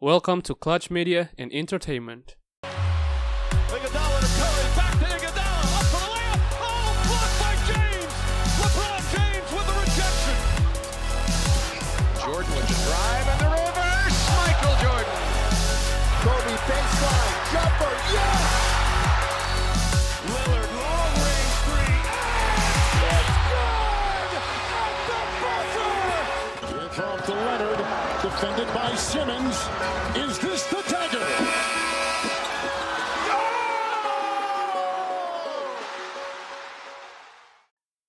Welcome to Clutch Media and Entertainment. Simmons. Is this the dagger?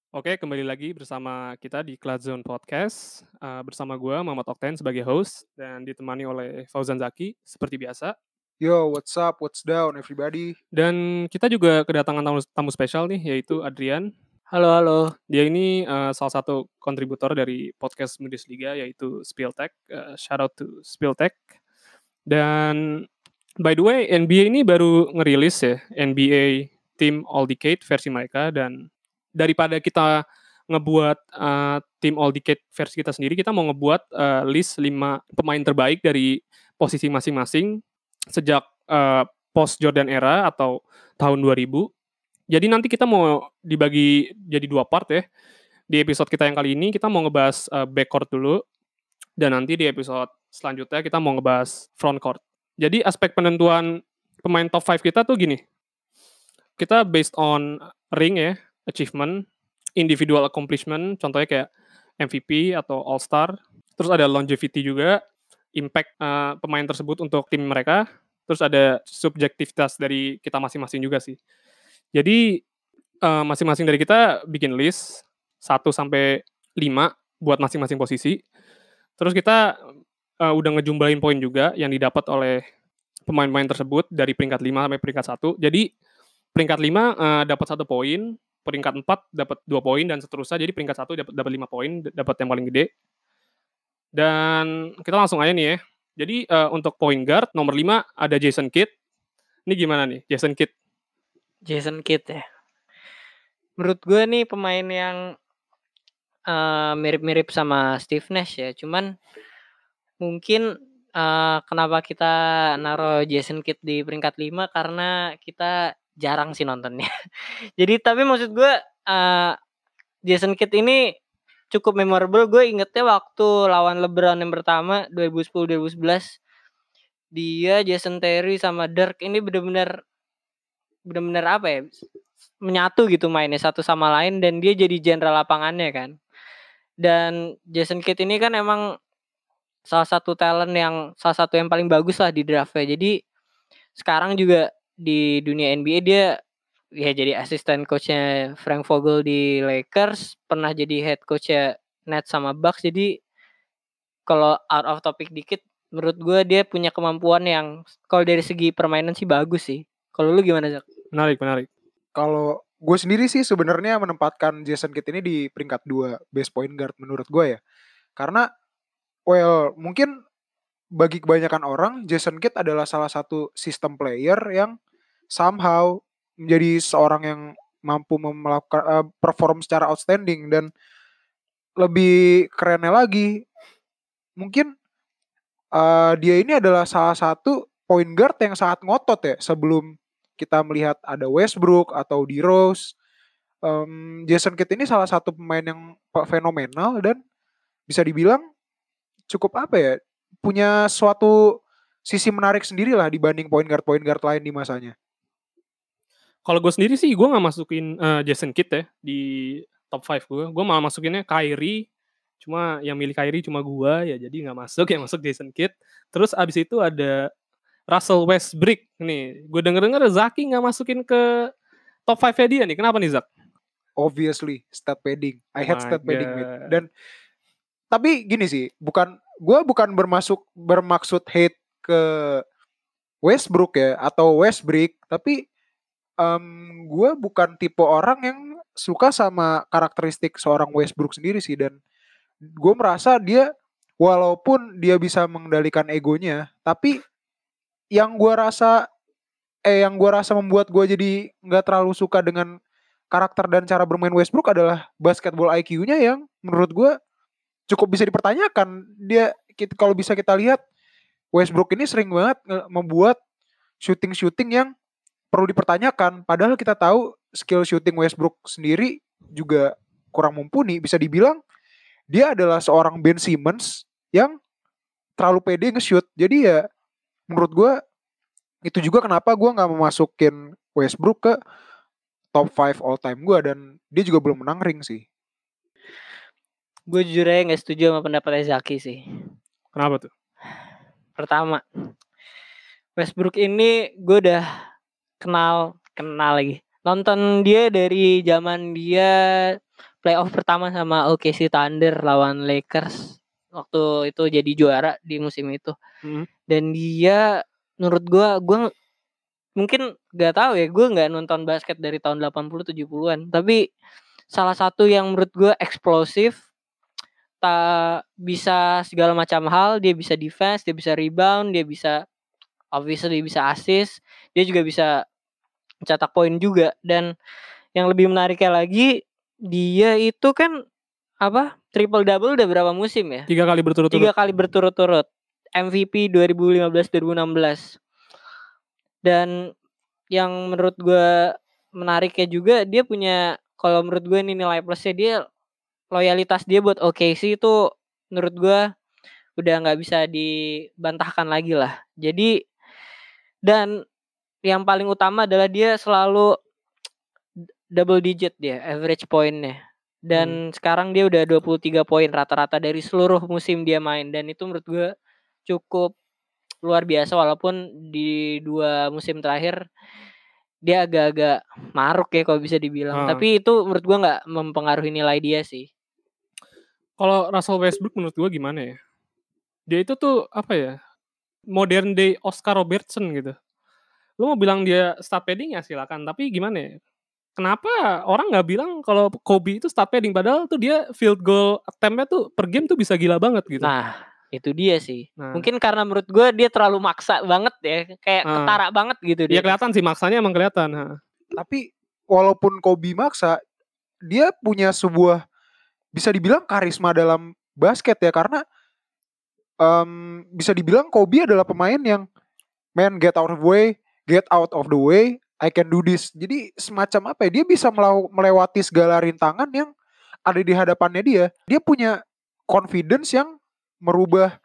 Oke, kembali lagi bersama kita di Clutch Zone Podcast. Uh, bersama gue, Muhammad Okten sebagai host, dan ditemani oleh Fauzan Zaki, seperti biasa. Yo, what's up? What's down, everybody? Dan kita juga kedatangan tamu, tamu spesial nih, yaitu Adrian. Halo, halo. Dia ini uh, salah satu kontributor dari podcast Bundesliga, yaitu Spieltech. Uh, shout out to Spieltech. Dan by the way, NBA ini baru ngerilis ya, NBA Team All Decade versi mereka. Dan daripada kita ngebuat uh, Team All Decade versi kita sendiri, kita mau ngebuat uh, list 5 pemain terbaik dari posisi masing-masing sejak uh, post Jordan era atau tahun 2000. Jadi nanti kita mau dibagi jadi dua part ya. Di episode kita yang kali ini kita mau ngebahas uh, backcourt dulu dan nanti di episode selanjutnya kita mau ngebahas frontcourt. Jadi aspek penentuan pemain top 5 kita tuh gini. Kita based on ring ya, achievement, individual accomplishment, contohnya kayak MVP atau All Star. Terus ada longevity juga, impact uh, pemain tersebut untuk tim mereka. Terus ada subjektivitas dari kita masing-masing juga sih. Jadi uh, masing-masing dari kita bikin list 1 sampai 5 buat masing-masing posisi. Terus kita uh, udah ngejumlahin poin juga yang didapat oleh pemain-pemain tersebut dari peringkat 5 sampai peringkat 1. Jadi peringkat 5 uh, dapat satu poin, peringkat 4 dapat 2 poin dan seterusnya. Jadi peringkat 1 dapat dapat 5 poin, dapat yang paling gede. Dan kita langsung aja nih ya. Jadi uh, untuk point guard nomor 5 ada Jason Kidd. Ini gimana nih Jason Kidd? Jason Kidd ya. Menurut gue nih pemain yang eh, mirip-mirip sama Steve Nash ya. Cuman mungkin eh, kenapa kita naruh Jason Kidd di peringkat 5 karena kita jarang sih nontonnya. Jadi tapi maksud gue eh, Jason Kidd ini cukup memorable. Gue ingetnya waktu lawan LeBron yang pertama 2010-2011 dia Jason Terry sama Dirk ini bener-bener bener-bener apa ya menyatu gitu mainnya satu sama lain dan dia jadi jenderal lapangannya kan. Dan Jason Kidd ini kan emang salah satu talent yang salah satu yang paling bagus lah di draftnya. Jadi sekarang juga di dunia NBA dia ya jadi asisten coachnya Frank Vogel di Lakers pernah jadi head coachnya Nets sama Bucks. Jadi kalau out of topic dikit menurut gue dia punya kemampuan yang kalau dari segi permainan sih bagus sih kalau lu gimana Zak? Menarik, menarik. Kalau gue sendiri sih sebenarnya menempatkan Jason Kidd ini di peringkat 2 best point guard menurut gue ya. Karena well, mungkin bagi kebanyakan orang Jason Kidd adalah salah satu sistem player yang somehow menjadi seorang yang mampu melakukan eh, perform secara outstanding dan lebih kerennya lagi mungkin eh, dia ini adalah salah satu point guard yang sangat ngotot ya sebelum kita melihat ada Westbrook atau di Rose. Um, Jason Kidd ini salah satu pemain yang fenomenal dan bisa dibilang cukup apa ya punya suatu sisi menarik sendiri lah dibanding point guard point guard lain di masanya. Kalau gue sendiri sih gue nggak masukin uh, Jason Kidd ya di top 5 gue. Gue malah masukinnya Kyrie. Cuma yang milih Kyrie cuma gue ya jadi nggak masuk yang masuk Jason Kidd. Terus abis itu ada Russell Westbrook nih. Gue denger-denger Zaki nggak masukin ke top 5 dia nih. Kenapa nih Zak? Obviously stat padding. I my stat padding. God. Dan tapi gini sih, bukan gue bukan bermasuk bermaksud hate ke Westbrook ya atau Westbrook, tapi um, gue bukan tipe orang yang suka sama karakteristik seorang Westbrook sendiri sih dan gue merasa dia walaupun dia bisa mengendalikan egonya, tapi yang gue rasa eh yang gue rasa membuat gue jadi nggak terlalu suka dengan karakter dan cara bermain Westbrook adalah basketball IQ-nya yang menurut gue cukup bisa dipertanyakan. Dia kalau bisa kita lihat Westbrook ini sering banget nge- membuat shooting-shooting yang perlu dipertanyakan. Padahal kita tahu skill shooting Westbrook sendiri juga kurang mumpuni. Bisa dibilang dia adalah seorang Ben Simmons yang terlalu pede nge-shoot. Jadi ya menurut gua itu juga kenapa gua nggak memasukin Westbrook ke top 5 all time gua dan dia juga belum menang ring sih. Gue jujur aja nggak setuju sama pendapatnya Zaki sih. Kenapa tuh? Pertama, Westbrook ini gue udah kenal kenal lagi. Nonton dia dari zaman dia playoff pertama sama OKC Thunder lawan Lakers waktu itu jadi juara di musim itu. Mhm. Dan dia menurut gua gua ng- mungkin gak tahu ya, gue nggak nonton basket dari tahun 80 70-an, tapi salah satu yang menurut gua eksplosif tak bisa segala macam hal, dia bisa defense, dia bisa rebound, dia bisa obviously dia bisa assist, dia juga bisa cetak poin juga dan yang lebih menariknya lagi dia itu kan apa? Triple double udah berapa musim ya? Tiga kali berturut-turut. Tiga kali berturut-turut. MVP 2015-2016 dan yang menurut gue menariknya juga dia punya kalau menurut gue ini nilai plusnya dia loyalitas dia buat OKC itu menurut gue udah nggak bisa dibantahkan lagi lah. Jadi dan yang paling utama adalah dia selalu double digit dia average poinnya dan sekarang dia udah 23 poin rata-rata dari seluruh musim dia main dan itu menurut gue cukup luar biasa walaupun di dua musim terakhir dia agak-agak maruk ya kalau bisa dibilang Ah. tapi itu menurut gua nggak mempengaruhi nilai dia sih Kalau Russell Westbrook menurut gua gimana ya? Dia itu tuh apa ya? Modern day Oscar Robertson gitu. Lu mau bilang dia stat padding ya silakan, tapi gimana ya? Kenapa orang nggak bilang kalau Kobe itu stat padding padahal tuh dia field goal attempt-nya tuh per game tuh bisa gila banget gitu. nah itu dia sih Nah, mungkin karena menurut gua dia terlalu maksa banget ya kayak Ah. ketara banget gitu Iya dia kelihatan sih maksanya emang kelihatan. ha. Tapi walaupun Kobe maksa, dia punya sebuah bisa dibilang karisma dalam basket ya karena em, bisa dibilang Kobe adalah pemain yang man get out of the way, get out of the way, I can do this. Jadi semacam apa ya? Dia bisa melewati segala rintangan yang ada di hadapannya dia. Dia punya confidence yang merubah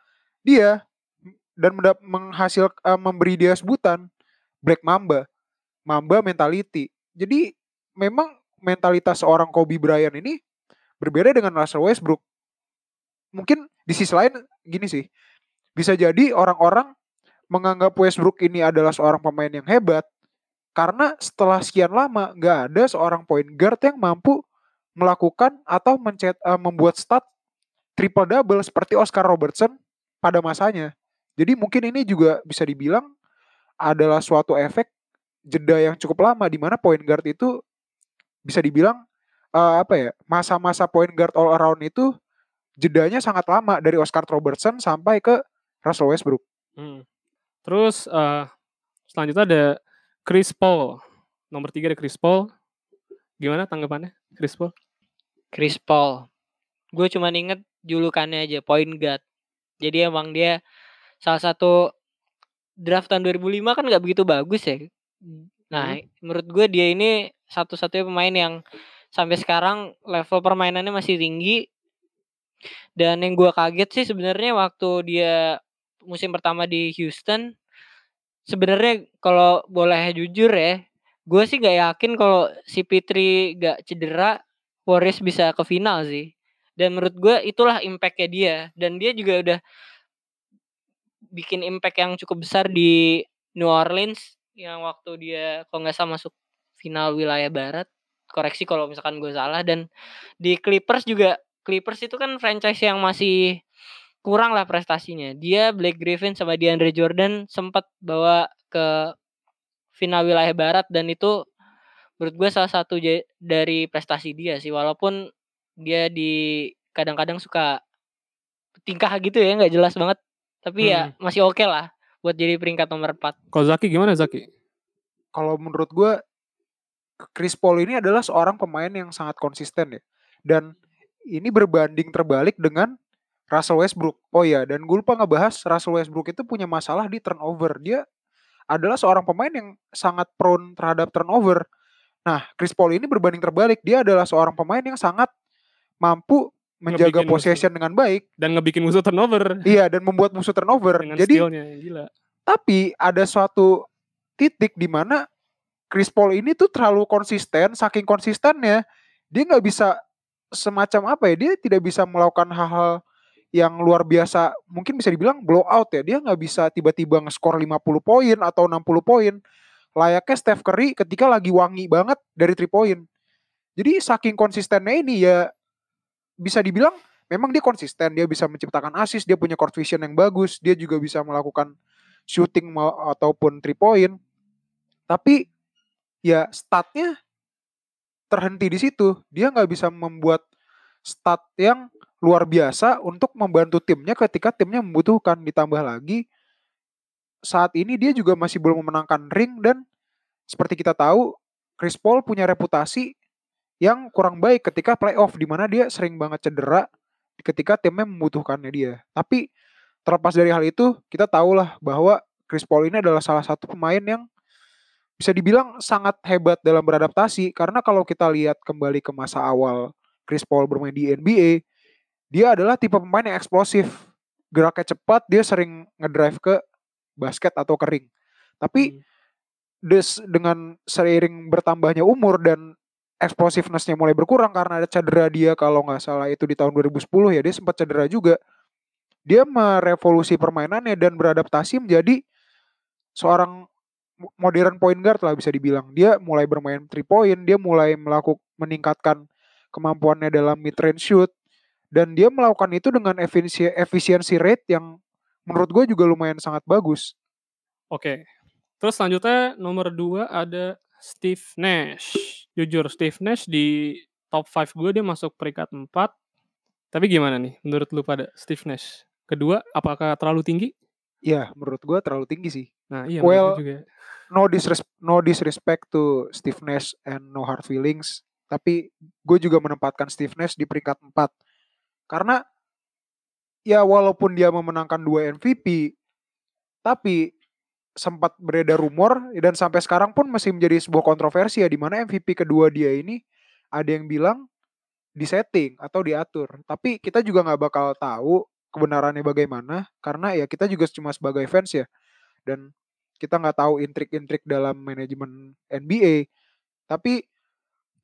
dia dan menghasil eh, memberi dia sebutan Black Mamba, Mamba mentality. Jadi memang mentalitas seorang Kobe Bryant ini berbeda dengan Russell Westbrook. Mungkin di sisi lain gini sih, bisa jadi orang-orang menganggap Westbrook ini adalah seorang pemain yang hebat karena setelah sekian lama nggak ada seorang point guard yang mampu melakukan atau mencet, eh, membuat stat triple double seperti Oscar Robertson pada masanya. Jadi mungkin ini juga bisa dibilang adalah suatu efek jeda yang cukup lama di mana point guard itu bisa dibilang eh, apa ya masa-masa point guard all around itu jedanya sangat lama dari Oscar Robertson sampai ke Russell Westbrook. Hmm. Terus eh, selanjutnya ada Chris Paul. Nomor tiga ada Chris Paul. Gimana tanggapannya Chris Paul? Chris Paul gue cuma inget julukannya aja point guard jadi emang dia salah satu draft tahun 2005 kan nggak begitu bagus ya nah menurut gue dia ini satu-satunya pemain yang sampai sekarang level permainannya masih tinggi dan yang gue kaget sih sebenarnya waktu dia musim pertama di Houston sebenarnya kalau boleh jujur ya gue sih nggak yakin kalau si Pitri gak cedera Warriors bisa ke final sih. Dan menurut gue itulah impactnya dia dan dia juga udah bikin impact yang cukup besar di New Orleans yang waktu dia kalau nggak salah masuk final wilayah barat koreksi kalau misalkan gue salah dan di Clippers juga Clippers itu kan franchise yang masih kurang lah prestasinya. Dia Blake Griffin sama DeAndre Jordan sempat bawa ke final wilayah barat dan itu menurut gue salah satu dari prestasi dia sih. Walaupun dia di kadang-kadang suka tingkah gitu ya nggak jelas banget. Tapi ya masih oke lah buat jadi peringkat nomor 4 Kalau Zaki gimana Zaki? Kalau menurut gue Chris Paul ini adalah seorang pemain yang sangat konsisten ya. Dan ini berbanding terbalik dengan Russell Westbrook. Oh iya, dan gue lupa ngebahas Russell Westbrook itu punya masalah di turnover. Dia adalah seorang pemain yang sangat prone terhadap turnover. Nah, Chris Paul ini berbanding terbalik. Dia adalah seorang pemain yang sangat mampu menjaga Ngebikin possession dengan baik. Dan ngebikin musuh turnover Iya, dan membuat musuh turnover. dengan Jadi, stealnya gila. tapi ada suatu titik di mana Chris Paul ini tuh terlalu konsisten, saking konsistennya dia nggak bisa semacam apa ya, dia tidak bisa melakukan hal-hal yang luar biasa, mungkin bisa dibilang blowout ya, dia nggak bisa tiba-tiba nge-score 50 poin atau 60 poin, layaknya Steph Curry ketika lagi wangi banget dari 3 point. Jadi saking konsistennya ini ya bisa dibilang memang dia konsisten, dia bisa menciptakan assist, dia punya court vision yang bagus, dia juga bisa melakukan shooting ataupun 3 point. Tapi ya statnya terhenti di situ. Dia nggak bisa membuat stat yang luar biasa untuk membantu timnya ketika timnya membutuhkan. Ditambah lagi saat ini dia juga masih belum memenangkan ring dan seperti kita tahu Chris Paul punya reputasi yang kurang baik ketika playoff di mana dia sering banget cedera ketika timnya membutuhkannya dia. Tapi terlepas dari hal itu, kita tahulah bahwa Chris Paul ini adalah salah satu pemain yang bisa dibilang sangat hebat dalam beradaptasi karena kalau kita lihat kembali ke masa awal Chris Paul bermain di NBA, dia adalah tipe pemain yang eksplosif. Geraknya cepat, dia sering ngedrive ke basket atau ke ring. Tapi des, dengan seiring bertambahnya umur dan explosiveness-nya mulai berkurang karena ada cedera dia kalau nggak salah itu di tahun 2010 ya dia sempat cedera juga. Dia merevolusi permainannya dan beradaptasi menjadi seorang mo- modern point guard lah bisa dibilang. Dia mulai bermain three point, dia mulai melakukan meningkatkan kemampuannya dalam mid range shoot dan dia melakukan itu dengan efisiensi efisiensi rate yang menurut gue juga lumayan sangat bagus. Oke. Terus selanjutnya nomor 2 ada Steve Nash. Jujur Steve Nash di top 5 gue dia masuk peringkat 4. Tapi gimana nih menurut lu pada Steve Nash? Kedua, apakah terlalu tinggi? Ya, menurut gue terlalu tinggi sih. Nah, iya Well, juga. no disres no disrespect to Steve Nash and no hard feelings, tapi gue juga menempatkan Steve Nash di peringkat 4. Karena ya walaupun dia memenangkan dua MVP, tapi sempat beredar rumor dan sampai sekarang pun masih menjadi sebuah kontroversi ya di mana MVP kedua dia ini ada yang bilang disetting atau diatur. Tapi kita juga nggak bakal tahu kebenarannya bagaimana karena ya kita juga cuma sebagai fans ya dan kita nggak tahu intrik-intrik dalam manajemen NBA. Tapi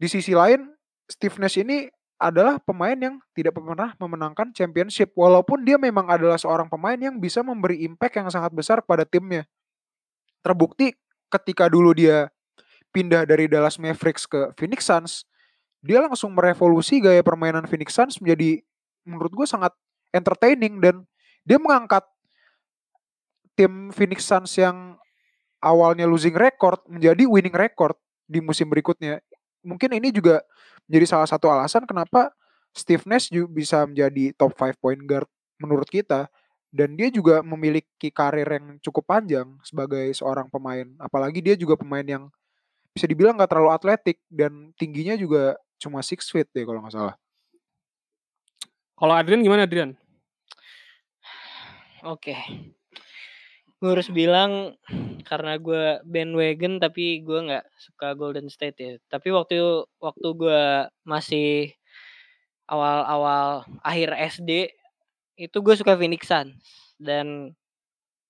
di sisi lain, Steve ini adalah pemain yang tidak pernah memenangkan championship. Walaupun dia memang adalah seorang pemain yang bisa memberi impact yang sangat besar pada timnya. Terbukti ketika dulu dia pindah dari Dallas Mavericks ke Phoenix Suns, dia langsung merevolusi gaya permainan Phoenix Suns menjadi menurut gue sangat entertaining dan dia mengangkat tim Phoenix Suns yang awalnya losing record menjadi winning record di musim berikutnya. Mungkin ini juga menjadi salah satu alasan kenapa Steve Nash juga bisa menjadi top 5 point guard menurut kita dan dia juga memiliki karir yang cukup panjang sebagai seorang pemain. Apalagi dia juga pemain yang bisa dibilang nggak terlalu atletik dan tingginya juga cuma six feet deh kalau nggak salah. Kalau Adrian gimana Adrian? Oke. Gue harus bilang karena gue bandwagon tapi gue nggak suka Golden State ya. Tapi waktu waktu gue masih awal-awal akhir SD itu gue suka Phoenix Suns dan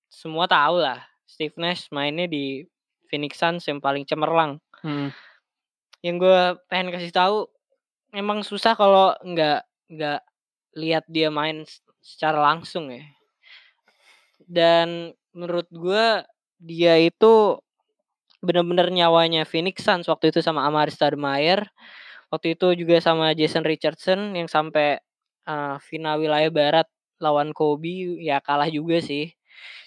semua tahu lah Steve Nash mainnya di Phoenix Suns yang paling cemerlang. Hmm. Yang gue pengen kasih tahu emang susah kalau nggak nggak lihat dia main secara langsung ya. Dan menurut gue dia itu bener-bener nyawanya Phoenix Suns waktu itu sama Amari Stoudemire. Waktu itu juga sama Jason Richardson yang sampai eh, final wilayah barat lawan Kobe ya kalah juga sih.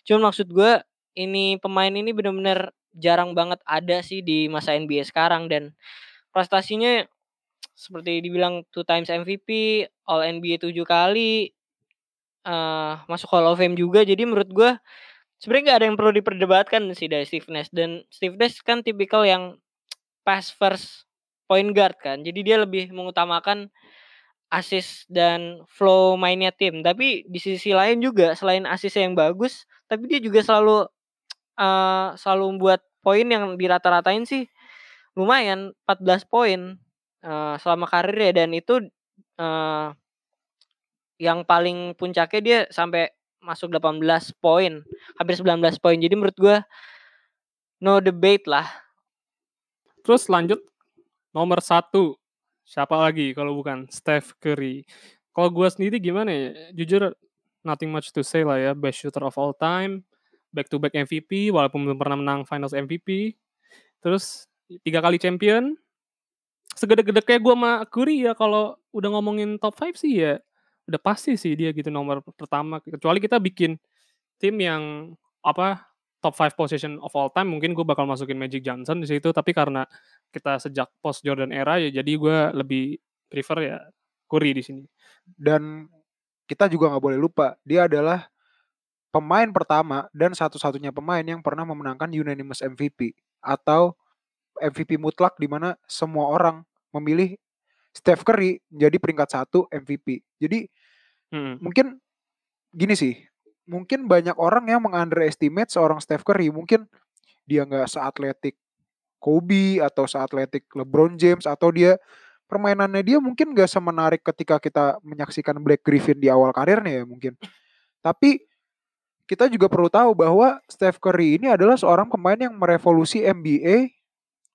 Cuman maksud gue ini pemain ini bener-bener jarang banget ada sih di masa NBA sekarang dan prestasinya seperti dibilang two times MVP, All NBA tujuh kali, eh masuk Hall of Fame juga. Jadi menurut gue sebenarnya nggak ada yang perlu diperdebatkan sih dari Steve Nash dan Steve Nash kan tipikal yang pass first point guard kan. Jadi dia lebih mengutamakan assist dan flow mainnya tim. Tapi di sisi lain juga selain assist yang bagus, tapi dia juga selalu eh selalu membuat poin yang dirata-ratain sih lumayan 14 poin eh selama karirnya dan itu eh yang paling puncaknya dia sampai masuk 18 poin, hampir 19 poin. Jadi menurut gua no debate lah. Terus lanjut nomor satu siapa lagi kalau bukan Steph Curry. Kalau gua sendiri gimana ya? Jujur nothing much to say lah ya. Best shooter of all time, back to back MVP walaupun belum pernah menang Finals MVP. Terus tiga kali champion. Segede-gedeknya gue sama Curry ya kalau udah ngomongin top 5 sih ya udah pasti sih dia gitu nomor pertama. Kecuali kita bikin tim yang apa top 5 position of all time mungkin gue bakal masukin Magic Johnson di situ tapi karena kita sejak post Jordan era ya jadi gue lebih prefer ya Curry di sini. Dan kita juga nggak boleh lupa dia adalah pemain pertama dan satu-satunya pemain yang pernah memenangkan unanimous MVP atau MVP mutlak di mana semua orang memilih Steph Curry menjadi peringkat satu MVP. Jadi Hmm. mungkin gini sih, mungkin banyak orang yang mengunderestimate seorang Steph Curry. Mungkin dia nggak seatletik Kobe atau seatletik LeBron James atau dia permainannya dia mungkin nggak semenarik ketika kita menyaksikan Black Griffin di awal karirnya ya mungkin. Tapi kita juga perlu tahu bahwa Steph Curry ini adalah seorang pemain yang merevolusi NBA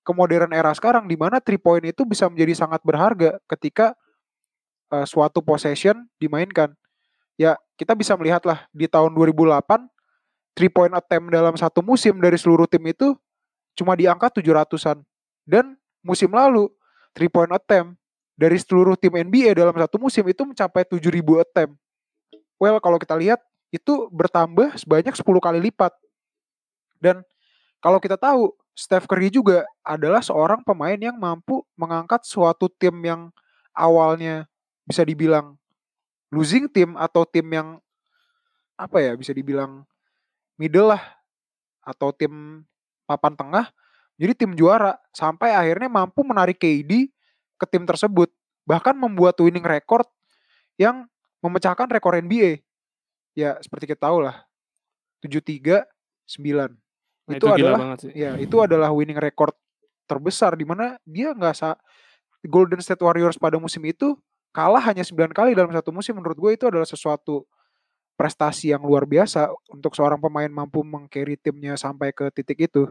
ke modern era sekarang di mana three point itu bisa menjadi sangat berharga ketika uh, suatu possession dimainkan. Ya, kita bisa melihatlah di tahun 2008 three point attempt dalam satu musim dari seluruh tim itu cuma di angka 700-an. Dan musim lalu three point attempt dari seluruh tim NBA dalam satu musim itu mencapai 7000 attempt. Well, kalau kita lihat itu bertambah sebanyak 10 kali lipat. Dan kalau kita tahu Steph Curry juga adalah seorang pemain yang mampu mengangkat suatu tim yang awalnya bisa dibilang losing team atau tim yang apa ya bisa dibilang middle lah atau tim papan tengah jadi tim juara sampai akhirnya mampu menarik KD ke tim tersebut bahkan membuat winning record yang memecahkan rekor NBA ya seperti kita tahu lah 73 9 Nah, itu, itu gila adalah banget sih. ya itu adalah winning record terbesar di mana dia nggak sa Golden State Warriors pada musim itu kalah hanya 9 kali dalam satu musim menurut gue itu adalah sesuatu prestasi yang luar biasa untuk seorang pemain mampu mengcarry timnya sampai ke titik itu.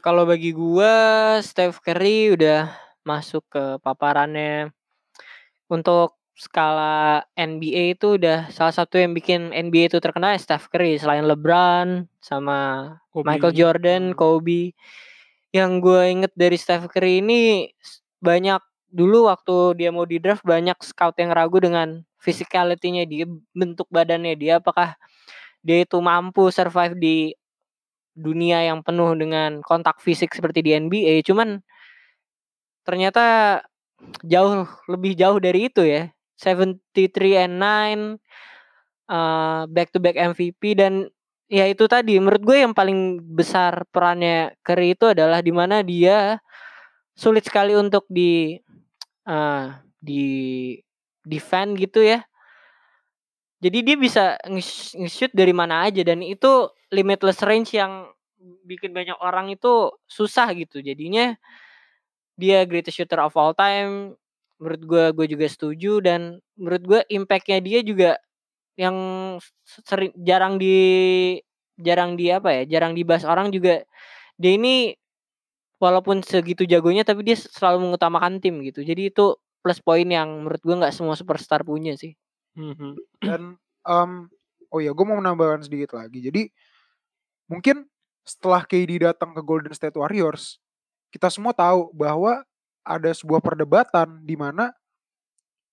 Kalau bagi gua Steph Curry udah masuk ke paparannya untuk skala NBA itu udah salah satu yang bikin NBA itu terkenal ya Steph Curry selain LeBron sama Kobe. Michael Jordan. Kobe. Yang gue inget dari Steph Curry ini banyak dulu waktu dia mau di draft banyak scout yang ragu dengan physicality-nya dia, bentuk badannya dia apakah dia itu mampu survive di dunia yang penuh dengan kontak fisik seperti di NBA. Cuman ternyata jauh lebih jauh dari itu ya. 73 and 9 uh, back to back MVP dan ya itu tadi menurut gue yang paling besar perannya Curry itu adalah di mana dia sulit sekali untuk di uh, di defend gitu ya. Jadi dia bisa nge- nge-shoot dari mana aja dan itu limitless range yang bikin banyak orang itu susah gitu. Jadinya dia greatest shooter of all time. Menurut gue gue juga setuju dan menurut gue impactnya dia juga yang sering jarang di jarang di apa ya jarang dibahas orang juga dia ini walaupun segitu jagonya tapi dia selalu mengutamakan tim gitu jadi itu plus poin yang menurut gue nggak semua superstar punya sih Mhm. Dan em, oh ya, gue mau menambahkan sedikit lagi. Jadi mungkin setelah KD datang ke Golden State Warriors, kita semua tahu bahwa ada sebuah perdebatan di mana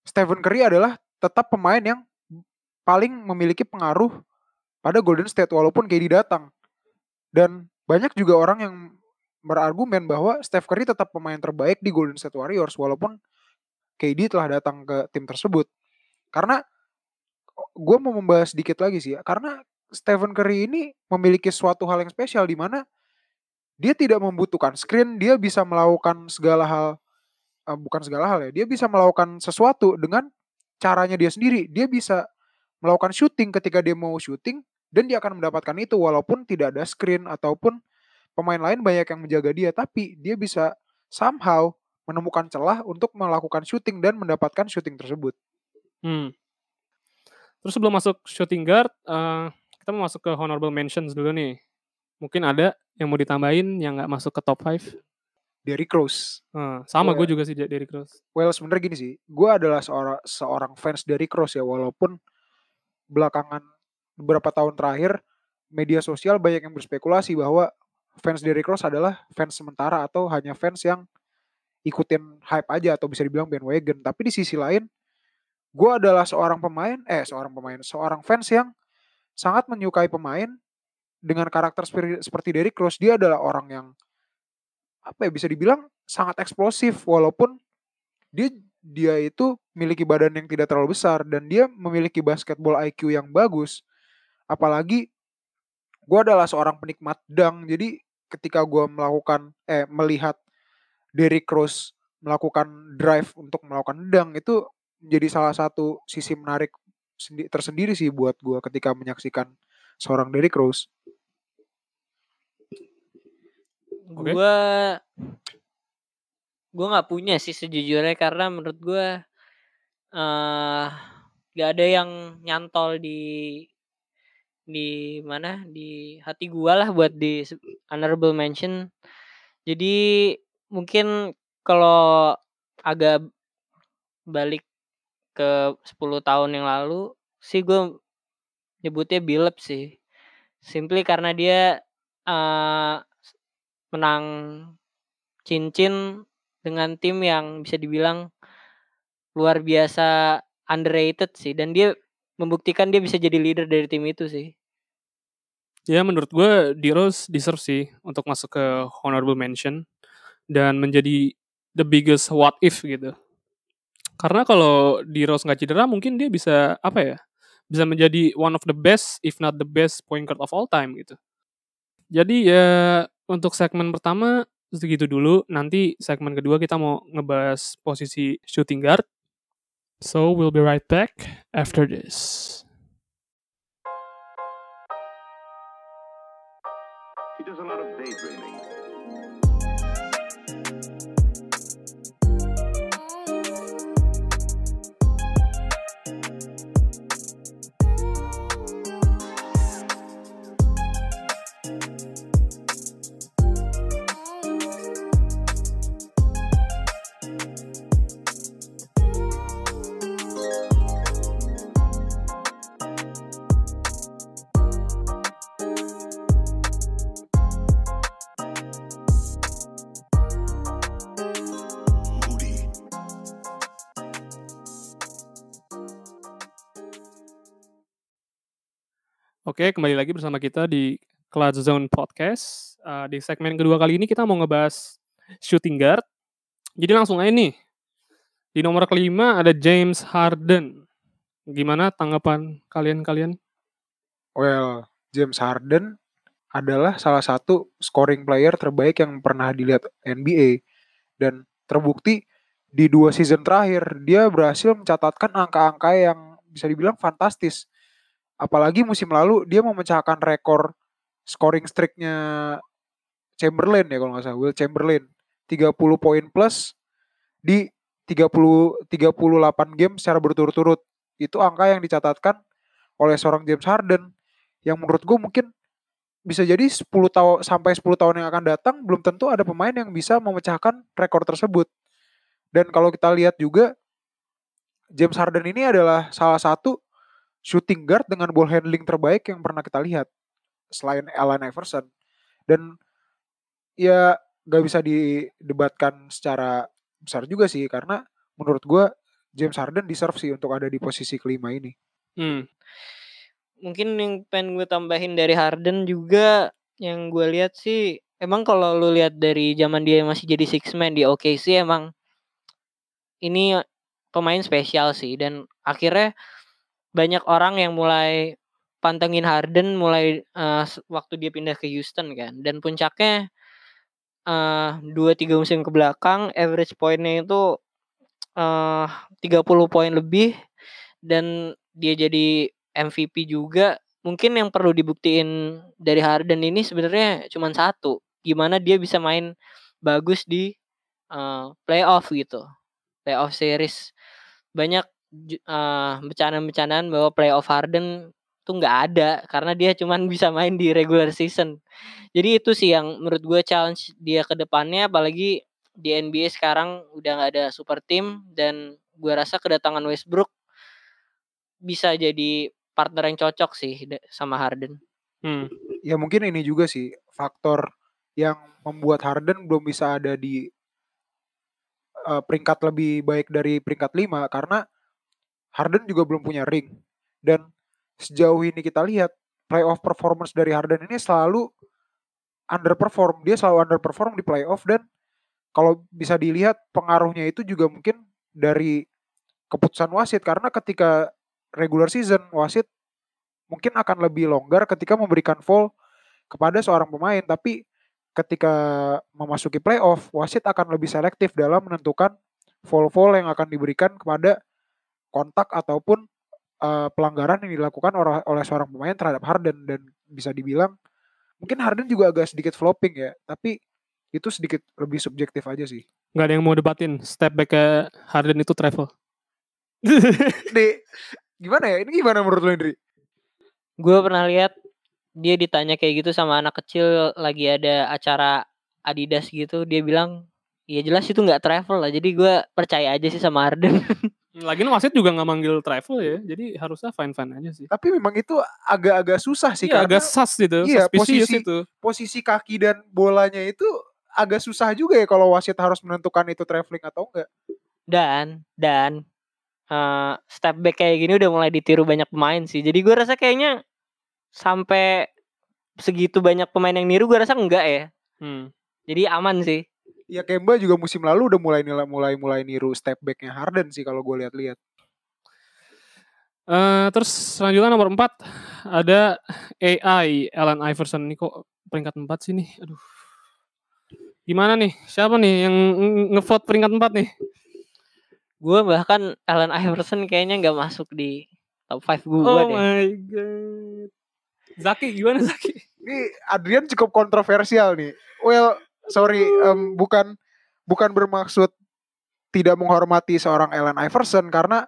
Stephen Curry adalah tetap pemain yang paling memiliki pengaruh pada Golden State walaupun KD datang. Dan banyak juga orang yang berargumen bahwa Steph Curry tetap pemain terbaik di Golden State Warriors walaupun KD telah datang ke tim tersebut. Karena gue mau membahas sedikit lagi sih ya, karena Stephen Curry ini memiliki suatu hal yang spesial di mana dia tidak membutuhkan screen, dia bisa melakukan segala hal eh, bukan segala hal ya. Dia bisa melakukan sesuatu dengan caranya dia sendiri. Dia bisa melakukan shooting ketika dia mau shooting dan dia akan mendapatkan itu walaupun tidak ada screen ataupun pemain lain banyak yang menjaga dia tapi dia bisa somehow menemukan celah untuk melakukan shooting dan mendapatkan shooting tersebut. Hmm. Terus sebelum masuk shooting guard, eh, kita mau masuk ke honorable mentions dulu nih. Mungkin ada yang mau ditambahin yang nggak masuk ke top 5? Derrick Rose. Eh, sama Well- gue juga sih Derrick Rose. Well sebenarnya gini sih, gue adalah seorang seorang fans Derrick Rose ya walaupun belakangan beberapa tahun terakhir media sosial banyak yang berspekulasi bahwa fans Derrick Rose adalah fans sementara atau hanya fans yang ikutin hype aja atau bisa dibilang bandwagon. Tapi di sisi lain, gue adalah seorang pemain, eh seorang pemain, seorang fans yang sangat menyukai pemain dengan karakter seperti, Derrick Rose. Dia adalah orang yang apa ya bisa dibilang sangat eksplosif walaupun dia dia itu memiliki badan yang tidak terlalu besar dan dia memiliki basketball IQ yang bagus. Apalagi gue adalah seorang penikmat dang, jadi ketika gue melakukan eh melihat Derrick Rose melakukan drive untuk melakukan dang itu menjadi salah satu sisi menarik sendi- tersendiri sih buat gue ketika menyaksikan seorang Derrick Rose. Oke. Gua gua nggak punya sih sejujurnya karena menurut gua eh gak ada yang nyantol di di mana di hati gua lah buat di honorable mention. Jadi mungkin kalau agak balik ke 10 tahun yang lalu sih gue nyebutnya Billups sih. Simply karena dia eh menang cincin dengan tim yang bisa dibilang luar biasa underrated sih dan dia membuktikan dia bisa jadi leader dari tim itu sih. Ya menurut gue D Rose deserve sih untuk masuk ke honorable mention dan menjadi the biggest what if gitu. Karena kalau D Rose nggak cedera mungkin dia bisa apa ya? Bisa menjadi one of the best if not the best point guard of all time gitu. Jadi ya untuk segmen pertama segitu dulu. Nanti segmen kedua kita mau ngebahas posisi shooting guard. So we'll be right back after this. He does Oke, kembali lagi bersama kita di Cloud Zone Podcast. Uh, di segmen kedua kali ini kita mau ngebahas shooting guard. Jadi langsung aja nih. Di nomor kelima ada James Harden. Gimana tanggapan kalian-kalian? Well, James Harden adalah salah satu scoring player terbaik yang pernah dilihat NBA dan terbukti di dua season terakhir dia berhasil mencatatkan angka-angka yang bisa dibilang fantastis. Apalagi musim lalu dia memecahkan rekor scoring streaknya Chamberlain ya kalau nggak salah, Will Chamberlain 30 poin plus di 30 38 game secara berturut-turut. Itu angka yang dicatatkan oleh seorang James Harden yang menurut gue mungkin bisa jadi 10 tahun sampai 10 tahun yang akan datang belum tentu ada pemain yang bisa memecahkan rekor tersebut. Dan kalau kita lihat juga James Harden ini adalah salah satu shooting guard dengan ball handling terbaik yang pernah kita lihat selain Allen Iverson. Dan ya gak bisa didebatkan secara besar juga sih karena menurut gue James Harden deserve sih untuk ada di posisi kelima ini. Hmm. Mungkin yang pengen gue tambahin dari Harden juga yang gue lihat sih emang kalau lu lihat dari zaman dia masih jadi six man di OKC emang ini pemain spesial sih dan akhirnya banyak orang yang mulai pantengin Harden mulai s- waktu dia pindah ke Houston kan dan puncaknya eh 2 3 musim ke belakang average poinnya itu eh 30 poin lebih dan dia jadi MVP juga. Mungkin yang perlu dibuktiin dari Harden ini sebenarnya cuman satu, gimana dia bisa main bagus di eh playoff gitu. Playoff series. Banyak eh bercandaan-bercandaan bahwa playoff Harden tuh nggak ada karena dia cuman bisa main di regular season. Jadi itu sih yang menurut gue challenge dia ke depannya apalagi di NBA sekarang udah nggak ada super team dan gue rasa kedatangan Westbrook bisa jadi partner yang cocok sih sama Harden. Hmm. Ya mungkin ini juga sih faktor yang membuat Harden belum bisa ada di eh, peringkat lebih baik dari peringkat 5 karena Harden juga belum punya ring. Dan sejauh ini kita lihat playoff performance dari Harden ini selalu underperform. Dia selalu underperform di playoff dan kalau bisa dilihat pengaruhnya itu juga mungkin dari keputusan wasit. Karena ketika regular season wasit mungkin akan lebih longgar ketika memberikan foul kepada seorang pemain. Tapi ketika memasuki playoff wasit akan lebih selektif dalam menentukan foul-foul yang akan diberikan kepada kontak ataupun eh, pelanggaran yang dilakukan oleh, oleh seorang pemain terhadap Harden dan bisa dibilang mungkin Harden juga agak sedikit flopping ya tapi itu sedikit lebih subjektif aja sih Nggak ada yang mau debatin step back ke Harden itu travel. Di gimana ya ini gimana menurut lo Indri? Gue pernah lihat dia ditanya kayak gitu sama anak kecil lagi ada acara Adidas gitu dia bilang ya jelas itu nggak travel lah jadi gue percaya aja sih sama Harden Lagian wasit juga nggak manggil travel ya, jadi harusnya fine fine aja sih. Tapi memang itu agak-agak susah sih Iya, karena agak sus gitu, iya, posisi- itu. posisi kaki dan bolanya itu agak susah juga ya kalau wasit harus menentukan itu traveling atau enggak. dan dan eh, step back kayak gini udah mulai ditiru banyak pemain sih jadi gue rasa kayaknya sampai segitu banyak pemain yang niru gue rasa enggak ya Hmm. jadi aman sih Ya Kemba juga musim lalu udah mulai nila- mulai mulai niru step backnya Harden sih kalau gue lihat-lihat. Eh, terus selanjutnya nomor 4 ada AI Allen Iverson ini kok peringkat 4 sih nih. Aduh. Gimana nih? Siapa nih yang nge- ngevote peringkat 4 nih? gue bahkan Allen Iverson kayaknya nggak masuk di top 5 gue Oh deh my god. Zaki gimana Zaki? Ini Adrian cukup kontroversial nih. Well, sorry, em, bukan bukan bermaksud tidak menghormati seorang Allen Iverson karena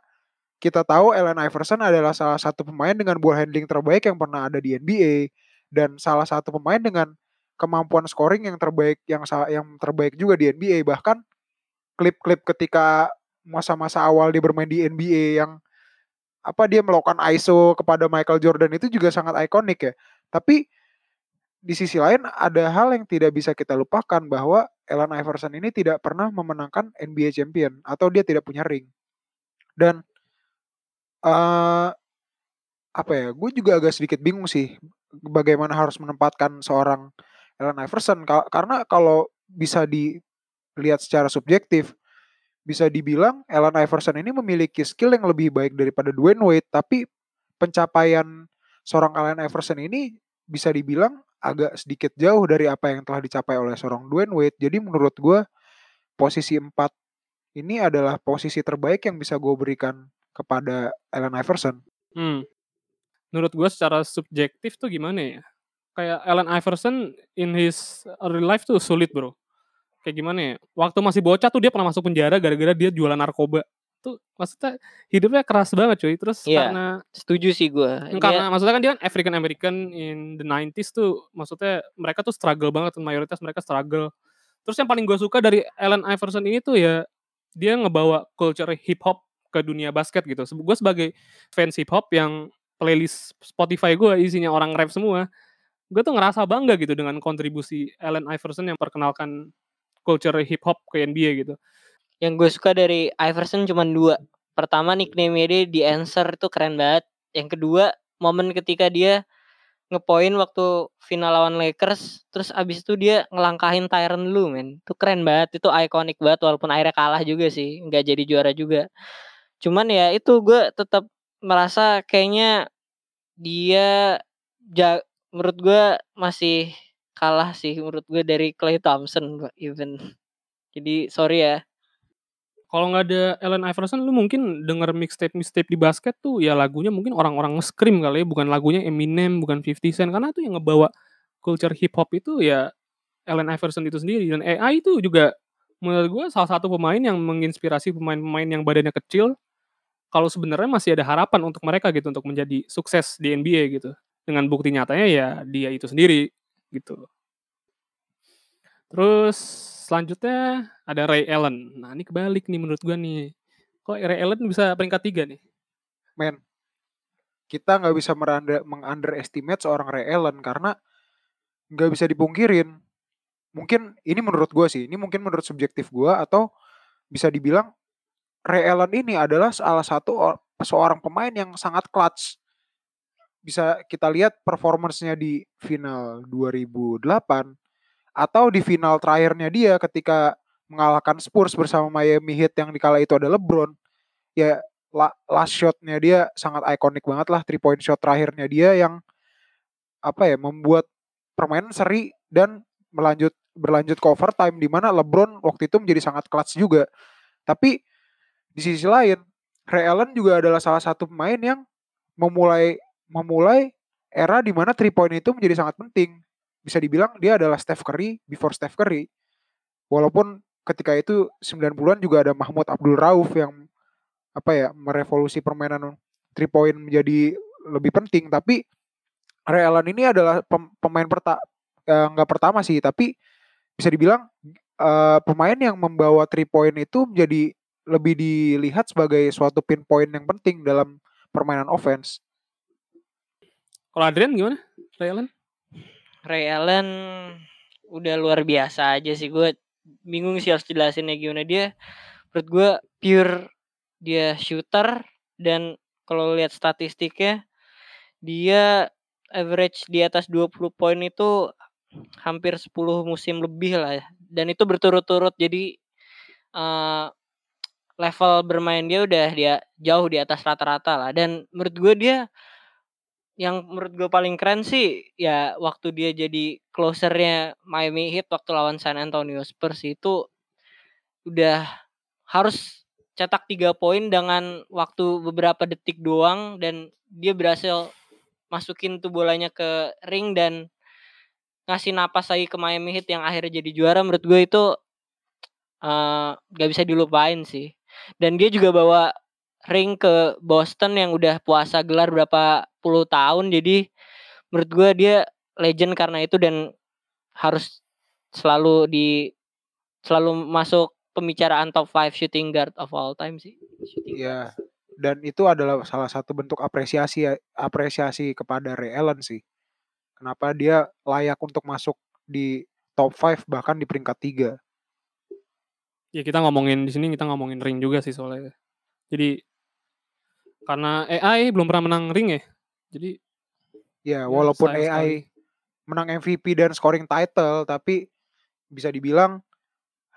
kita tahu Allen Iverson adalah salah satu pemain dengan ball handling terbaik yang pernah ada di NBA dan salah satu pemain dengan kemampuan scoring yang terbaik yang yang terbaik juga di NBA bahkan klip-klip ketika masa-masa awal dia bermain di NBA yang apa dia melakukan ISO kepada Michael Jordan itu juga sangat ikonik ya. Tapi di sisi lain ada hal yang tidak bisa kita lupakan bahwa Allen Iverson ini tidak pernah memenangkan NBA champion atau dia tidak punya ring. Dan eh apa ya? Gue juga agak sedikit bingung sih bagaimana harus menempatkan seorang Allen Iverson Ka- karena kalau bisa dilihat secara subjektif bisa dibilang Allen Iverson ini memiliki skill yang lebih baik daripada Dwayne Wade tapi pencapaian seorang Allen Iverson ini bisa dibilang agak sedikit jauh dari apa yang telah dicapai oleh seorang Dwayne Wade. Jadi menurut gue posisi 4 ini adalah posisi terbaik yang bisa gue berikan kepada Allen Iverson. Hmm. Menurut gue secara subjektif tuh gimana ya? Kayak Allen Iverson in his early life tuh sulit bro. Kayak gimana ya? Waktu masih bocah tuh dia pernah masuk penjara gara-gara dia jualan narkoba. Tuh maksudnya hidupnya keras banget cuy. Terus Iya. karena setuju sih gue karena maksudnya kan dia kan African American in the 90s tuh maksudnya mereka tuh struggle banget mayoritas mereka struggle. Terus yang paling gue suka dari Allen Iverson ini tuh ya dia ngebawa culture hip hop ke dunia basket gitu. Gue sebagai fans hip hop yang playlist Spotify gue isinya orang rap semua. Gue tuh ngerasa bangga gitu dengan kontribusi Allen Iverson yang perkenalkan culture hip hop ke NBA gitu. Yang gue suka dari Iverson cuma dua pertama nickname dia di answer itu keren banget yang kedua momen ketika dia ngepoin waktu final lawan Lakers terus abis itu dia ngelangkahin Tyron Lue men itu keren banget itu ikonik banget walaupun akhirnya kalah juga sih nggak jadi juara juga cuman ya itu gue tetap merasa kayaknya dia ja, menurut gue masih kalah sih menurut gue dari Clay Thompson even. Jadi sorry ya. Kalau nggak ada Allen Iverson lu mungkin denger mixtape mixtape di basket tuh ya lagunya mungkin orang-orang nge-scream kali ya, bukan lagunya Eminem, bukan 50 Cent. Karena tuh yang ngebawa culture hip hop itu ya Allen Iverson itu sendiri. Dan AI itu juga menurut gue salah satu pemain yang menginspirasi pemain-pemain yang badannya kecil. Kalau sebenarnya masih ada harapan untuk mereka gitu untuk menjadi sukses di NBA gitu. Dengan bukti nyatanya ya dia itu sendiri gitu terus selanjutnya ada Ray Allen nah ini kebalik nih menurut gue nih kok Ray Allen bisa peringkat tiga nih Men, kita nggak bisa meng-underestimate seorang Ray Allen karena nggak bisa dipungkirin. Mungkin ini menurut gue sih, ini mungkin menurut subjektif gue atau bisa dibilang Ray Allen ini adalah salah satu or- seorang pemain yang sangat clutch. Bisa kita lihat performancenya di final 2008 atau di final terakhirnya dia ketika mengalahkan Spurs bersama Miami Heat yang dikala itu ada LeBron. Ya la- last shotnya dia sangat ikonik banget lah three point shot terakhirnya dia yang apa ya membuat permainan seri dan melanjut berlanjut ke overtime di mana LeBron waktu itu menjadi sangat clutch juga. Tapi di sisi lain Ray Allen juga adalah salah satu pemain yang memulai memulai era di mana three point itu menjadi sangat penting. Bisa dibilang dia adalah Steph Curry before Steph Curry. Walaupun ketika itu 90-an juga ada Mahmud Abdul Rauf yang apa ya merevolusi permainan three point menjadi lebih penting tapi Ray Allen ini adalah pem- pemain perta eh, nggak pertama sih tapi bisa dibilang eh, pemain yang membawa three point itu menjadi lebih dilihat sebagai suatu pinpoint yang penting dalam permainan offense. kalau Adrian gimana Ray Allen Ray Allen udah luar biasa aja sih. Gue bingung sih harus jelasinnya gimana. Dia menurut gue pure dia shooter dan kalau lihat statistiknya dia average di atas 20 poin itu hampir 10 musim lebih lah ya. dan itu berturut-turut. Jadi eh, level bermain dia udah dia jauh di atas rata-rata lah. Dan menurut gue dia yang menurut gue paling keren sih ya waktu dia jadi closernya Miami Heat waktu lawan San Antonio Spurs itu udah harus cetak tiga poin dengan waktu beberapa detik doang dan dia berhasil masukin tuh bolanya ke ring dan ngasih napas lagi ke Miami Heat yang akhirnya jadi juara menurut gue itu eh, gak bisa dilupain sih. Dan dia juga bawa ring ke Boston yang udah puasa gelar berapa puluh tahun jadi menurut gue dia legend karena itu dan harus selalu di selalu masuk pembicaraan top 5 shooting guard of all time sih. Shooting Ya, dan itu adalah salah satu bentuk apresiasi apresiasi kepada Ray Allen sih. Kenapa dia layak untuk masuk di top 5 bahkan di peringkat 3. ya kita ngomongin di sini kita ngomongin ring juga sih soalnya jadi karena AI belum pernah menang ring ya jadi Ya, walaupun sayang AI menang MVP dan scoring title, tapi bisa dibilang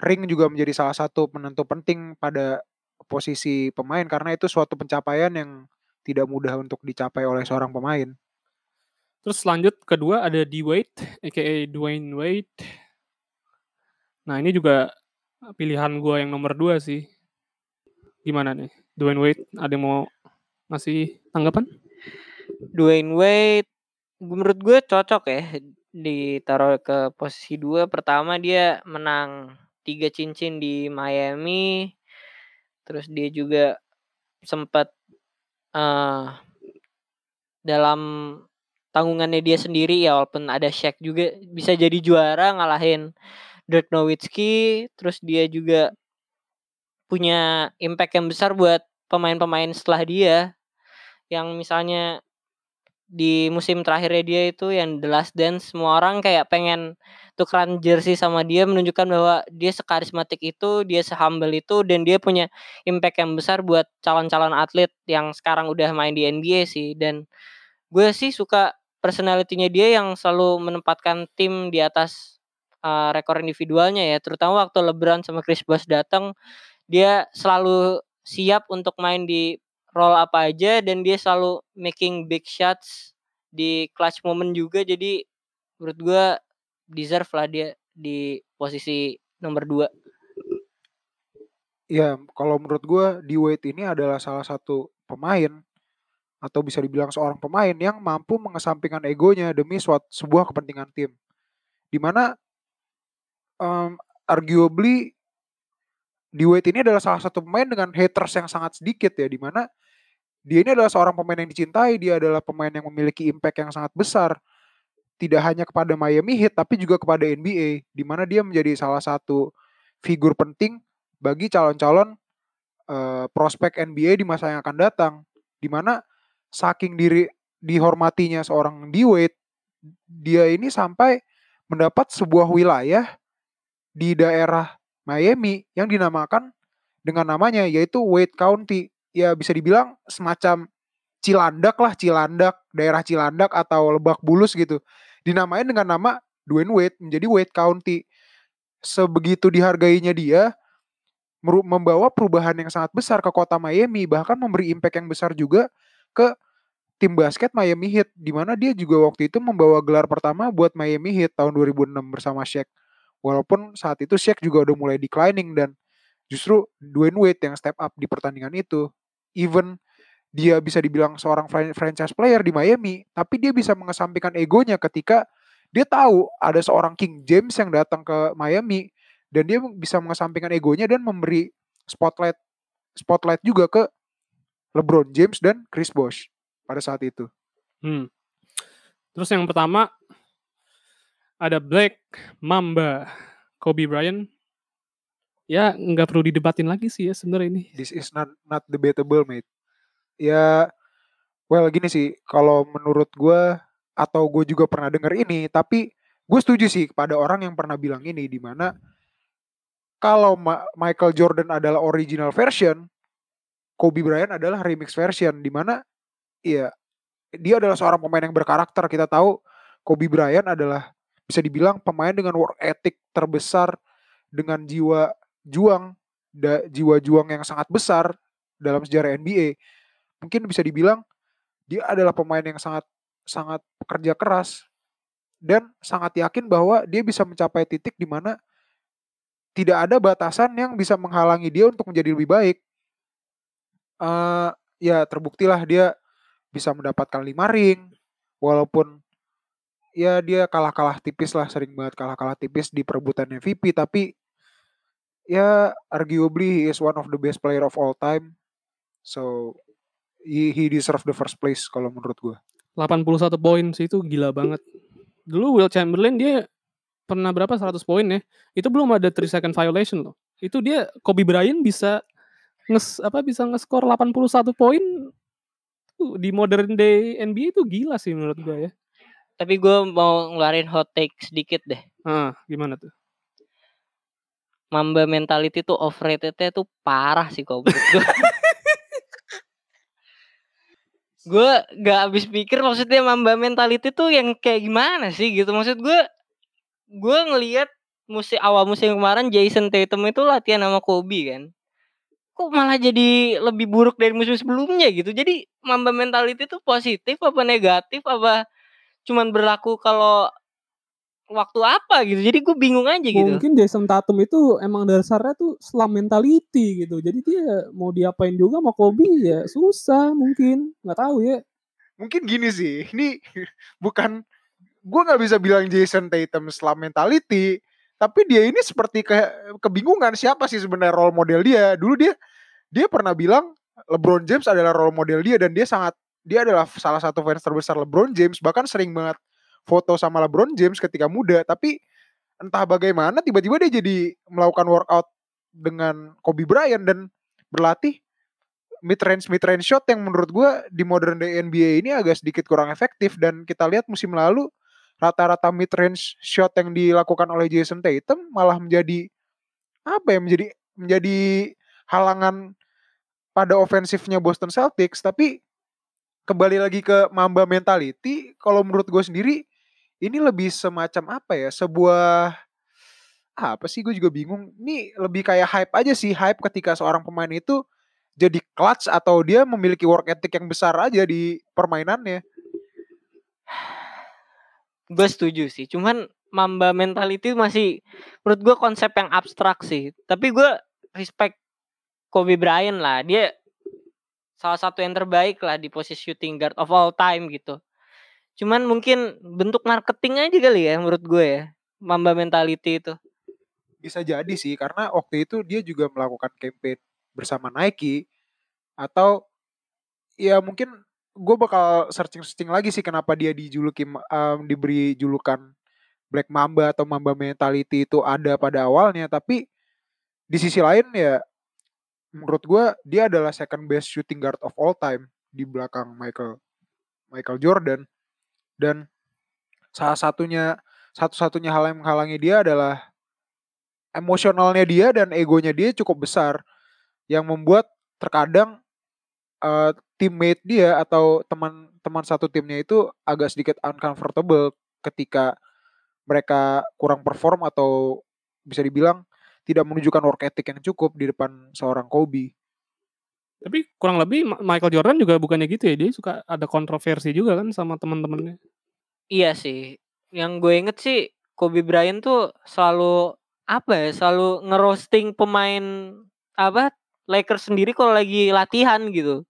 ring juga menjadi salah satu penentu penting pada posisi pemain karena itu suatu pencapaian yang tidak mudah untuk dicapai oleh seorang pemain. Terus lanjut kedua ada D Wade, aka Dwayne Wade. Nah ini juga pilihan gue yang nomor dua sih. Gimana nih, Dwayne Wade? Ada yang mau ngasih tanggapan? Dwayne Wade menurut gue cocok ya ditaruh ke posisi dua. Pertama dia menang tiga cincin di Miami. Terus dia juga sempat eh dalam tanggungannya dia sendiri ya walaupun ada Shaq juga bisa jadi juara ngalahin Dirk Nowitzki. Terus dia juga punya impact yang besar buat pemain-pemain setelah dia yang misalnya di musim terakhirnya dia itu yang The Last Dance semua orang kayak pengen tukeran jersey sama dia menunjukkan bahwa dia sekarismatik itu, dia sehumble itu dan dia punya impact yang besar buat calon-calon atlet yang sekarang udah main di NBA sih. Dan gue sih suka personalitinya dia yang selalu menempatkan tim di atas uh, rekor individualnya ya. Terutama waktu LeBron sama Chris Bosh datang dia selalu siap untuk main di role apa aja dan dia selalu making big shots di clutch moment juga jadi menurut gua deserve lah dia di posisi nomor 2. Ya, kalau menurut gua D Wade ini adalah salah satu pemain atau bisa dibilang seorang pemain yang mampu mengesampingkan egonya demi suat, sebuah kepentingan tim. Di mana um, arguably D Wade ini adalah salah satu pemain dengan haters yang sangat sedikit ya, di mana dia ini adalah seorang pemain yang dicintai, dia adalah pemain yang memiliki impact yang sangat besar, tidak hanya kepada Miami Heat tapi juga kepada NBA, di mana dia menjadi salah satu figur penting bagi calon-calon uh, prospek NBA di masa yang akan datang, di mana saking diri dihormatinya seorang D dia ini sampai mendapat sebuah wilayah di daerah Miami yang dinamakan dengan namanya yaitu Wade County. Ya bisa dibilang semacam Cilandak lah, Cilandak, daerah Cilandak atau Lebak Bulus gitu. Dinamain dengan nama Dwayne Wade menjadi Wade County. Sebegitu dihargainya dia, membawa perubahan yang sangat besar ke kota Miami, bahkan memberi impact yang besar juga ke tim basket Miami Heat di mana dia juga waktu itu membawa gelar pertama buat Miami Heat tahun 2006 bersama Shaq. Walaupun saat itu Shaq juga udah mulai declining dan justru Dwayne Wade yang step up di pertandingan itu. Even dia bisa dibilang seorang franchise player di Miami, tapi dia bisa mengesampingkan egonya ketika dia tahu ada seorang King James yang datang ke Miami dan dia bisa mengesampingkan egonya dan memberi spotlight spotlight juga ke LeBron James dan Chris Bosh pada saat itu. Hmm. Terus yang pertama ada Black Mamba Kobe Bryant. Ya nggak perlu didebatin lagi sih ya sebenarnya ini. This is not not debatable, mate. Ya, well gini sih, kalau menurut gue atau gue juga pernah denger ini, tapi gue setuju sih kepada orang yang pernah bilang ini, di mana kalau Ma Michael Jordan adalah original version, Kobe Bryant adalah remix version di mana ya dia adalah seorang pemain yang berkarakter. Kita tahu Kobe Bryant adalah bisa dibilang pemain dengan work ethic terbesar dengan jiwa juang da, jiwa juang yang sangat besar dalam sejarah NBA. Mungkin bisa dibilang dia adalah pemain yang sangat sangat pekerja keras dan sangat yakin bahwa dia bisa mencapai titik di mana tidak ada batasan yang bisa menghalangi dia untuk menjadi lebih baik. Uh, ya terbuktilah dia bisa mendapatkan lima ring, walaupun ya dia kalah-kalah tipis lah, sering banget kalah-kalah tipis di perebutan MVP, tapi ya arguably he is one of the best player of all time. So he, he deserve the first place kalau menurut gue. 81 poin sih itu gila banget. Dulu Will Chamberlain dia pernah berapa 100 poin ya. Itu belum ada 3 second violation loh. Itu dia Kobe Bryant bisa nges apa bisa ngeskor 81 poin di modern day NBA itu gila sih menurut gue ya. Tapi gue mau ngeluarin hot take sedikit deh. Ah, gimana tuh? Mamba mentality tuh overratednya tuh parah sih kok gue. gue gak habis pikir maksudnya Mamba mentality tuh yang kayak gimana sih gitu. Maksud gue gue ngelihat musim awal musim kemarin Jason Tatum itu latihan sama Kobe kan. Kok malah jadi lebih buruk dari musim sebelumnya gitu. Jadi Mamba mentality itu positif apa negatif apa cuman berlaku kalau waktu apa gitu. Jadi gue bingung aja gitu. Mungkin Jason Tatum itu emang dasarnya tuh slam mentality gitu. Jadi dia mau diapain juga sama Kobe ya susah mungkin. nggak tahu ya. Mungkin gini sih. Ini bukan gue nggak bisa bilang Jason Tatum slam mentality, tapi dia ini seperti ke, kebingungan siapa sih sebenarnya role model dia. Dulu dia dia pernah bilang LeBron James adalah role model dia dan dia sangat dia adalah salah satu fans terbesar LeBron James bahkan sering banget foto sama LeBron James ketika muda tapi entah bagaimana tiba-tiba dia jadi melakukan workout dengan Kobe Bryant dan berlatih mid range mid range shot yang menurut gue di modern day NBA ini agak sedikit kurang efektif. Dan kita lihat musim lalu rata-rata mid range shot yang dilakukan oleh Jason Tatum malah menjadi apa ya menjadi menjadi halangan pada ofensifnya Boston Celtics. Tapi kembali lagi ke Mamba mentality kalau menurut gue sendiri ini lebih semacam apa ya sebuah apa sih gue juga bingung ini lebih kayak hype aja sih hype ketika seorang pemain itu jadi clutch atau dia memiliki work ethic yang besar aja di permainannya gue setuju sih cuman Mamba mentality masih menurut gue konsep yang abstrak sih. Tapi gue respect Kobe Bryant lah. Dia salah satu yang terbaik lah di posisi shooting guard of all time gitu. Cuman mungkin bentuk marketing aja kali ya menurut gue ya. Mamba mentality itu. Bisa jadi sih karena waktu itu dia juga melakukan campaign bersama Nike atau ya mungkin gue bakal searching-searching lagi sih kenapa dia dijuluki em, diberi julukan Black Mamba atau Mamba mentality itu ada pada awalnya tapi di sisi lain ya menurut gue dia adalah second best shooting guard of all time di belakang Michael Michael Jordan dan salah satunya satu-satunya hal yang menghalangi dia adalah emosionalnya dia dan egonya dia cukup besar yang membuat terkadang eh, teammate dia atau teman-teman satu timnya itu agak sedikit uncomfortable ketika mereka kurang perform atau bisa dibilang tidak menunjukkan work ethic yang cukup di depan seorang Kobe. Tapi kurang lebih Michael Jordan juga bukannya gitu ya. Dia suka ada kontroversi juga kan sama teman-temannya. Iya sih. Yang gue inget sih Kobe Bryant tuh selalu apa ya? Selalu ngerosting pemain apa Lakers sendiri kalau lagi latihan gitu.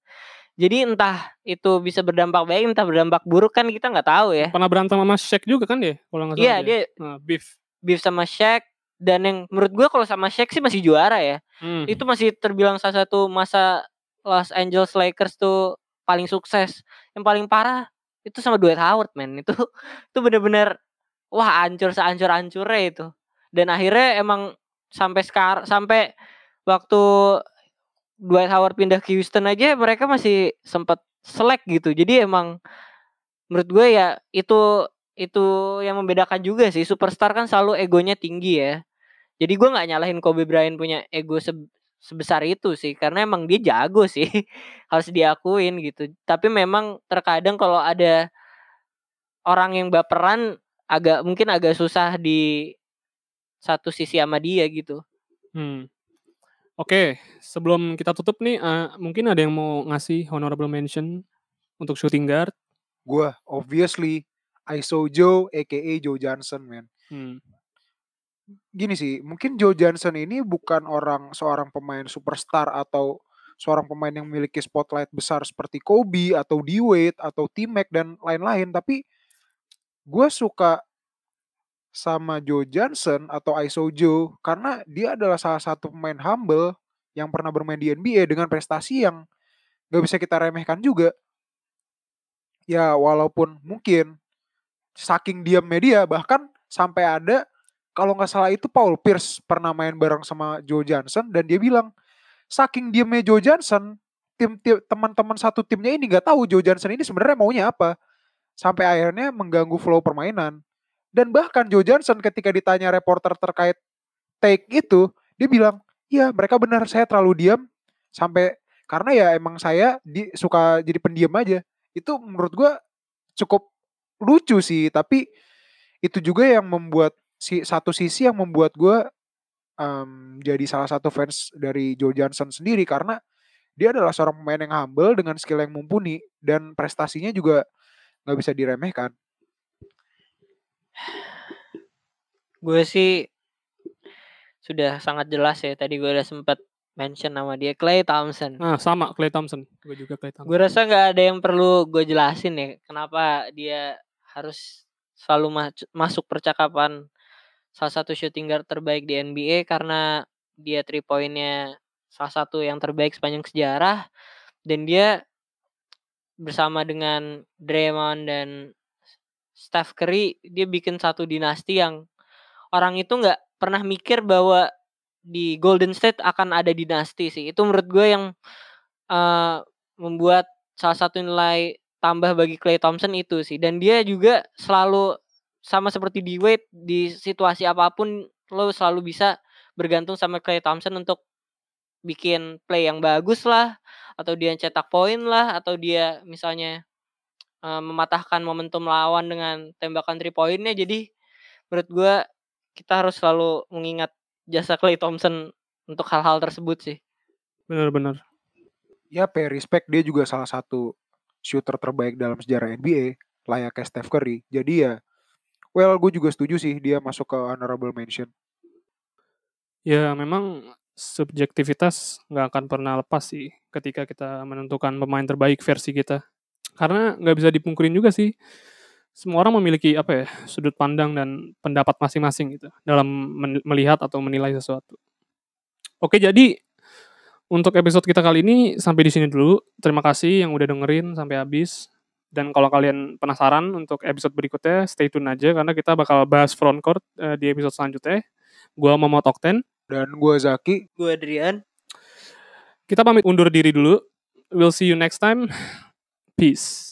Jadi entah itu bisa berdampak baik, entah berdampak buruk kan kita nggak tahu ya. Pernah berantem sama Shaq juga kan dia? Kalau nggak salah Iya dia Nah, beef. beef sama Shaq dan yang menurut gue kalau sama Shaq sih masih juara ya. Hmm. Itu masih terbilang salah satu masa Los Angeles Lakers tuh paling sukses. Yang paling parah itu sama Dwight Howard men. Itu itu bener-bener wah hancur sehancur-hancurnya itu. Dan akhirnya emang sampai sekarang sampai waktu Dwight Howard pindah ke Houston aja mereka masih sempat selek gitu. Jadi emang menurut gue ya itu itu yang membedakan juga sih superstar kan selalu egonya tinggi ya. Jadi gue nggak nyalahin Kobe Bryant punya ego se- sebesar itu sih karena emang dia jago sih harus diakuin gitu. Tapi memang terkadang kalau ada orang yang baperan agak mungkin agak susah di satu sisi sama dia gitu. Hmm. Oke, sebelum kita tutup nih, eh, mungkin ada yang mau ngasih honorable mention untuk shooting guard. Gua obviously ISO Joe aka Joe Johnson man. Hmm. Gini sih, mungkin Joe Johnson ini bukan orang seorang pemain superstar atau seorang pemain yang memiliki spotlight besar seperti Kobe atau D Wade atau T Mac dan lain-lain, tapi gue suka sama Joe Johnson atau ISO Joe karena dia adalah salah satu pemain humble yang pernah bermain di NBA dengan prestasi yang gak bisa kita remehkan juga. Ya walaupun mungkin saking diamnya dia bahkan sampai ada kalau nggak salah itu Paul Pierce pernah main bareng sama Joe Johnson dan dia bilang saking diamnya Joe Johnson tim, teman-teman satu timnya ini nggak tahu Joe Johnson ini sebenarnya maunya apa. Sampai akhirnya mengganggu flow permainan. Dan bahkan Joe Johnson ketika ditanya reporter terkait take itu dia bilang iya mereka benar saya terlalu diam. Sampai karena ya emang saya di, suka jadi pendiam aja. Itu menurut gua cukup lucu sih tapi itu juga yang membuat si satu sisi yang membuat gue jadi salah satu fans dari Joe Johnson sendiri karena dia adalah seorang pemain yang humble dengan skill yang mumpuni dan prestasinya juga nggak bisa diremehkan. Gue sih sudah sangat jelas ya. Tadi gue udah sempat mention nama dia Clay Thompson. Nah, sama Clay Thompson. Gue juga Clay Thompson. Gue rasa nggak ada yang perlu gue jelasin ya kenapa dia harus selalu ma- masuk percakapan salah satu shooting guard terbaik di NBA karena dia three pointnya salah satu yang terbaik sepanjang sejarah dan dia bersama dengan Draymond dan Steph Curry dia bikin satu dinasti yang orang itu nggak pernah mikir bahwa di Golden State akan ada dinasti sih. Itu menurut gue yang eh, membuat salah satu nilai tambah bagi Clay Thompson itu sih. Dan dia juga selalu sama seperti di Wade di situasi apa pun lo selalu bisa bergantung sama Clay Thompson untuk bikin play yang bagus lah atau dia cetak poin lah atau dia misalnya eh, mematahkan momentum lawan dengan tembakan three pointnya jadi menurut gua kita harus selalu mengingat jasa Clay Thompson untuk hal-hal tersebut sih Bener-bener. Ya pay respect dia juga salah satu shooter terbaik dalam sejarah NBA layaknya Steph Curry. Jadi ya well gue juga setuju sih dia masuk ke honorable mention. Ya memang subjektivitas nggak akan pernah lepas sih ketika kita menentukan pemain terbaik versi kita. Karena nggak bisa dipungkirin juga sih semua orang memiliki apa ya sudut pandang dan pendapat masing-masing gitu dalam melihat atau menilai sesuatu. Oke jadi untuk episode kita kali ini sampai di sini dulu. Terima kasih yang udah dengerin sampai habis. Dan kalau kalian penasaran untuk episode berikutnya, stay tune aja karena kita bakal bahas frontcourt eh, di episode selanjutnya. Gua Momot Okten. Dan gue Zaki, Gue Adrian. Kita pamit undur diri dulu. We'll see you next time. Peace.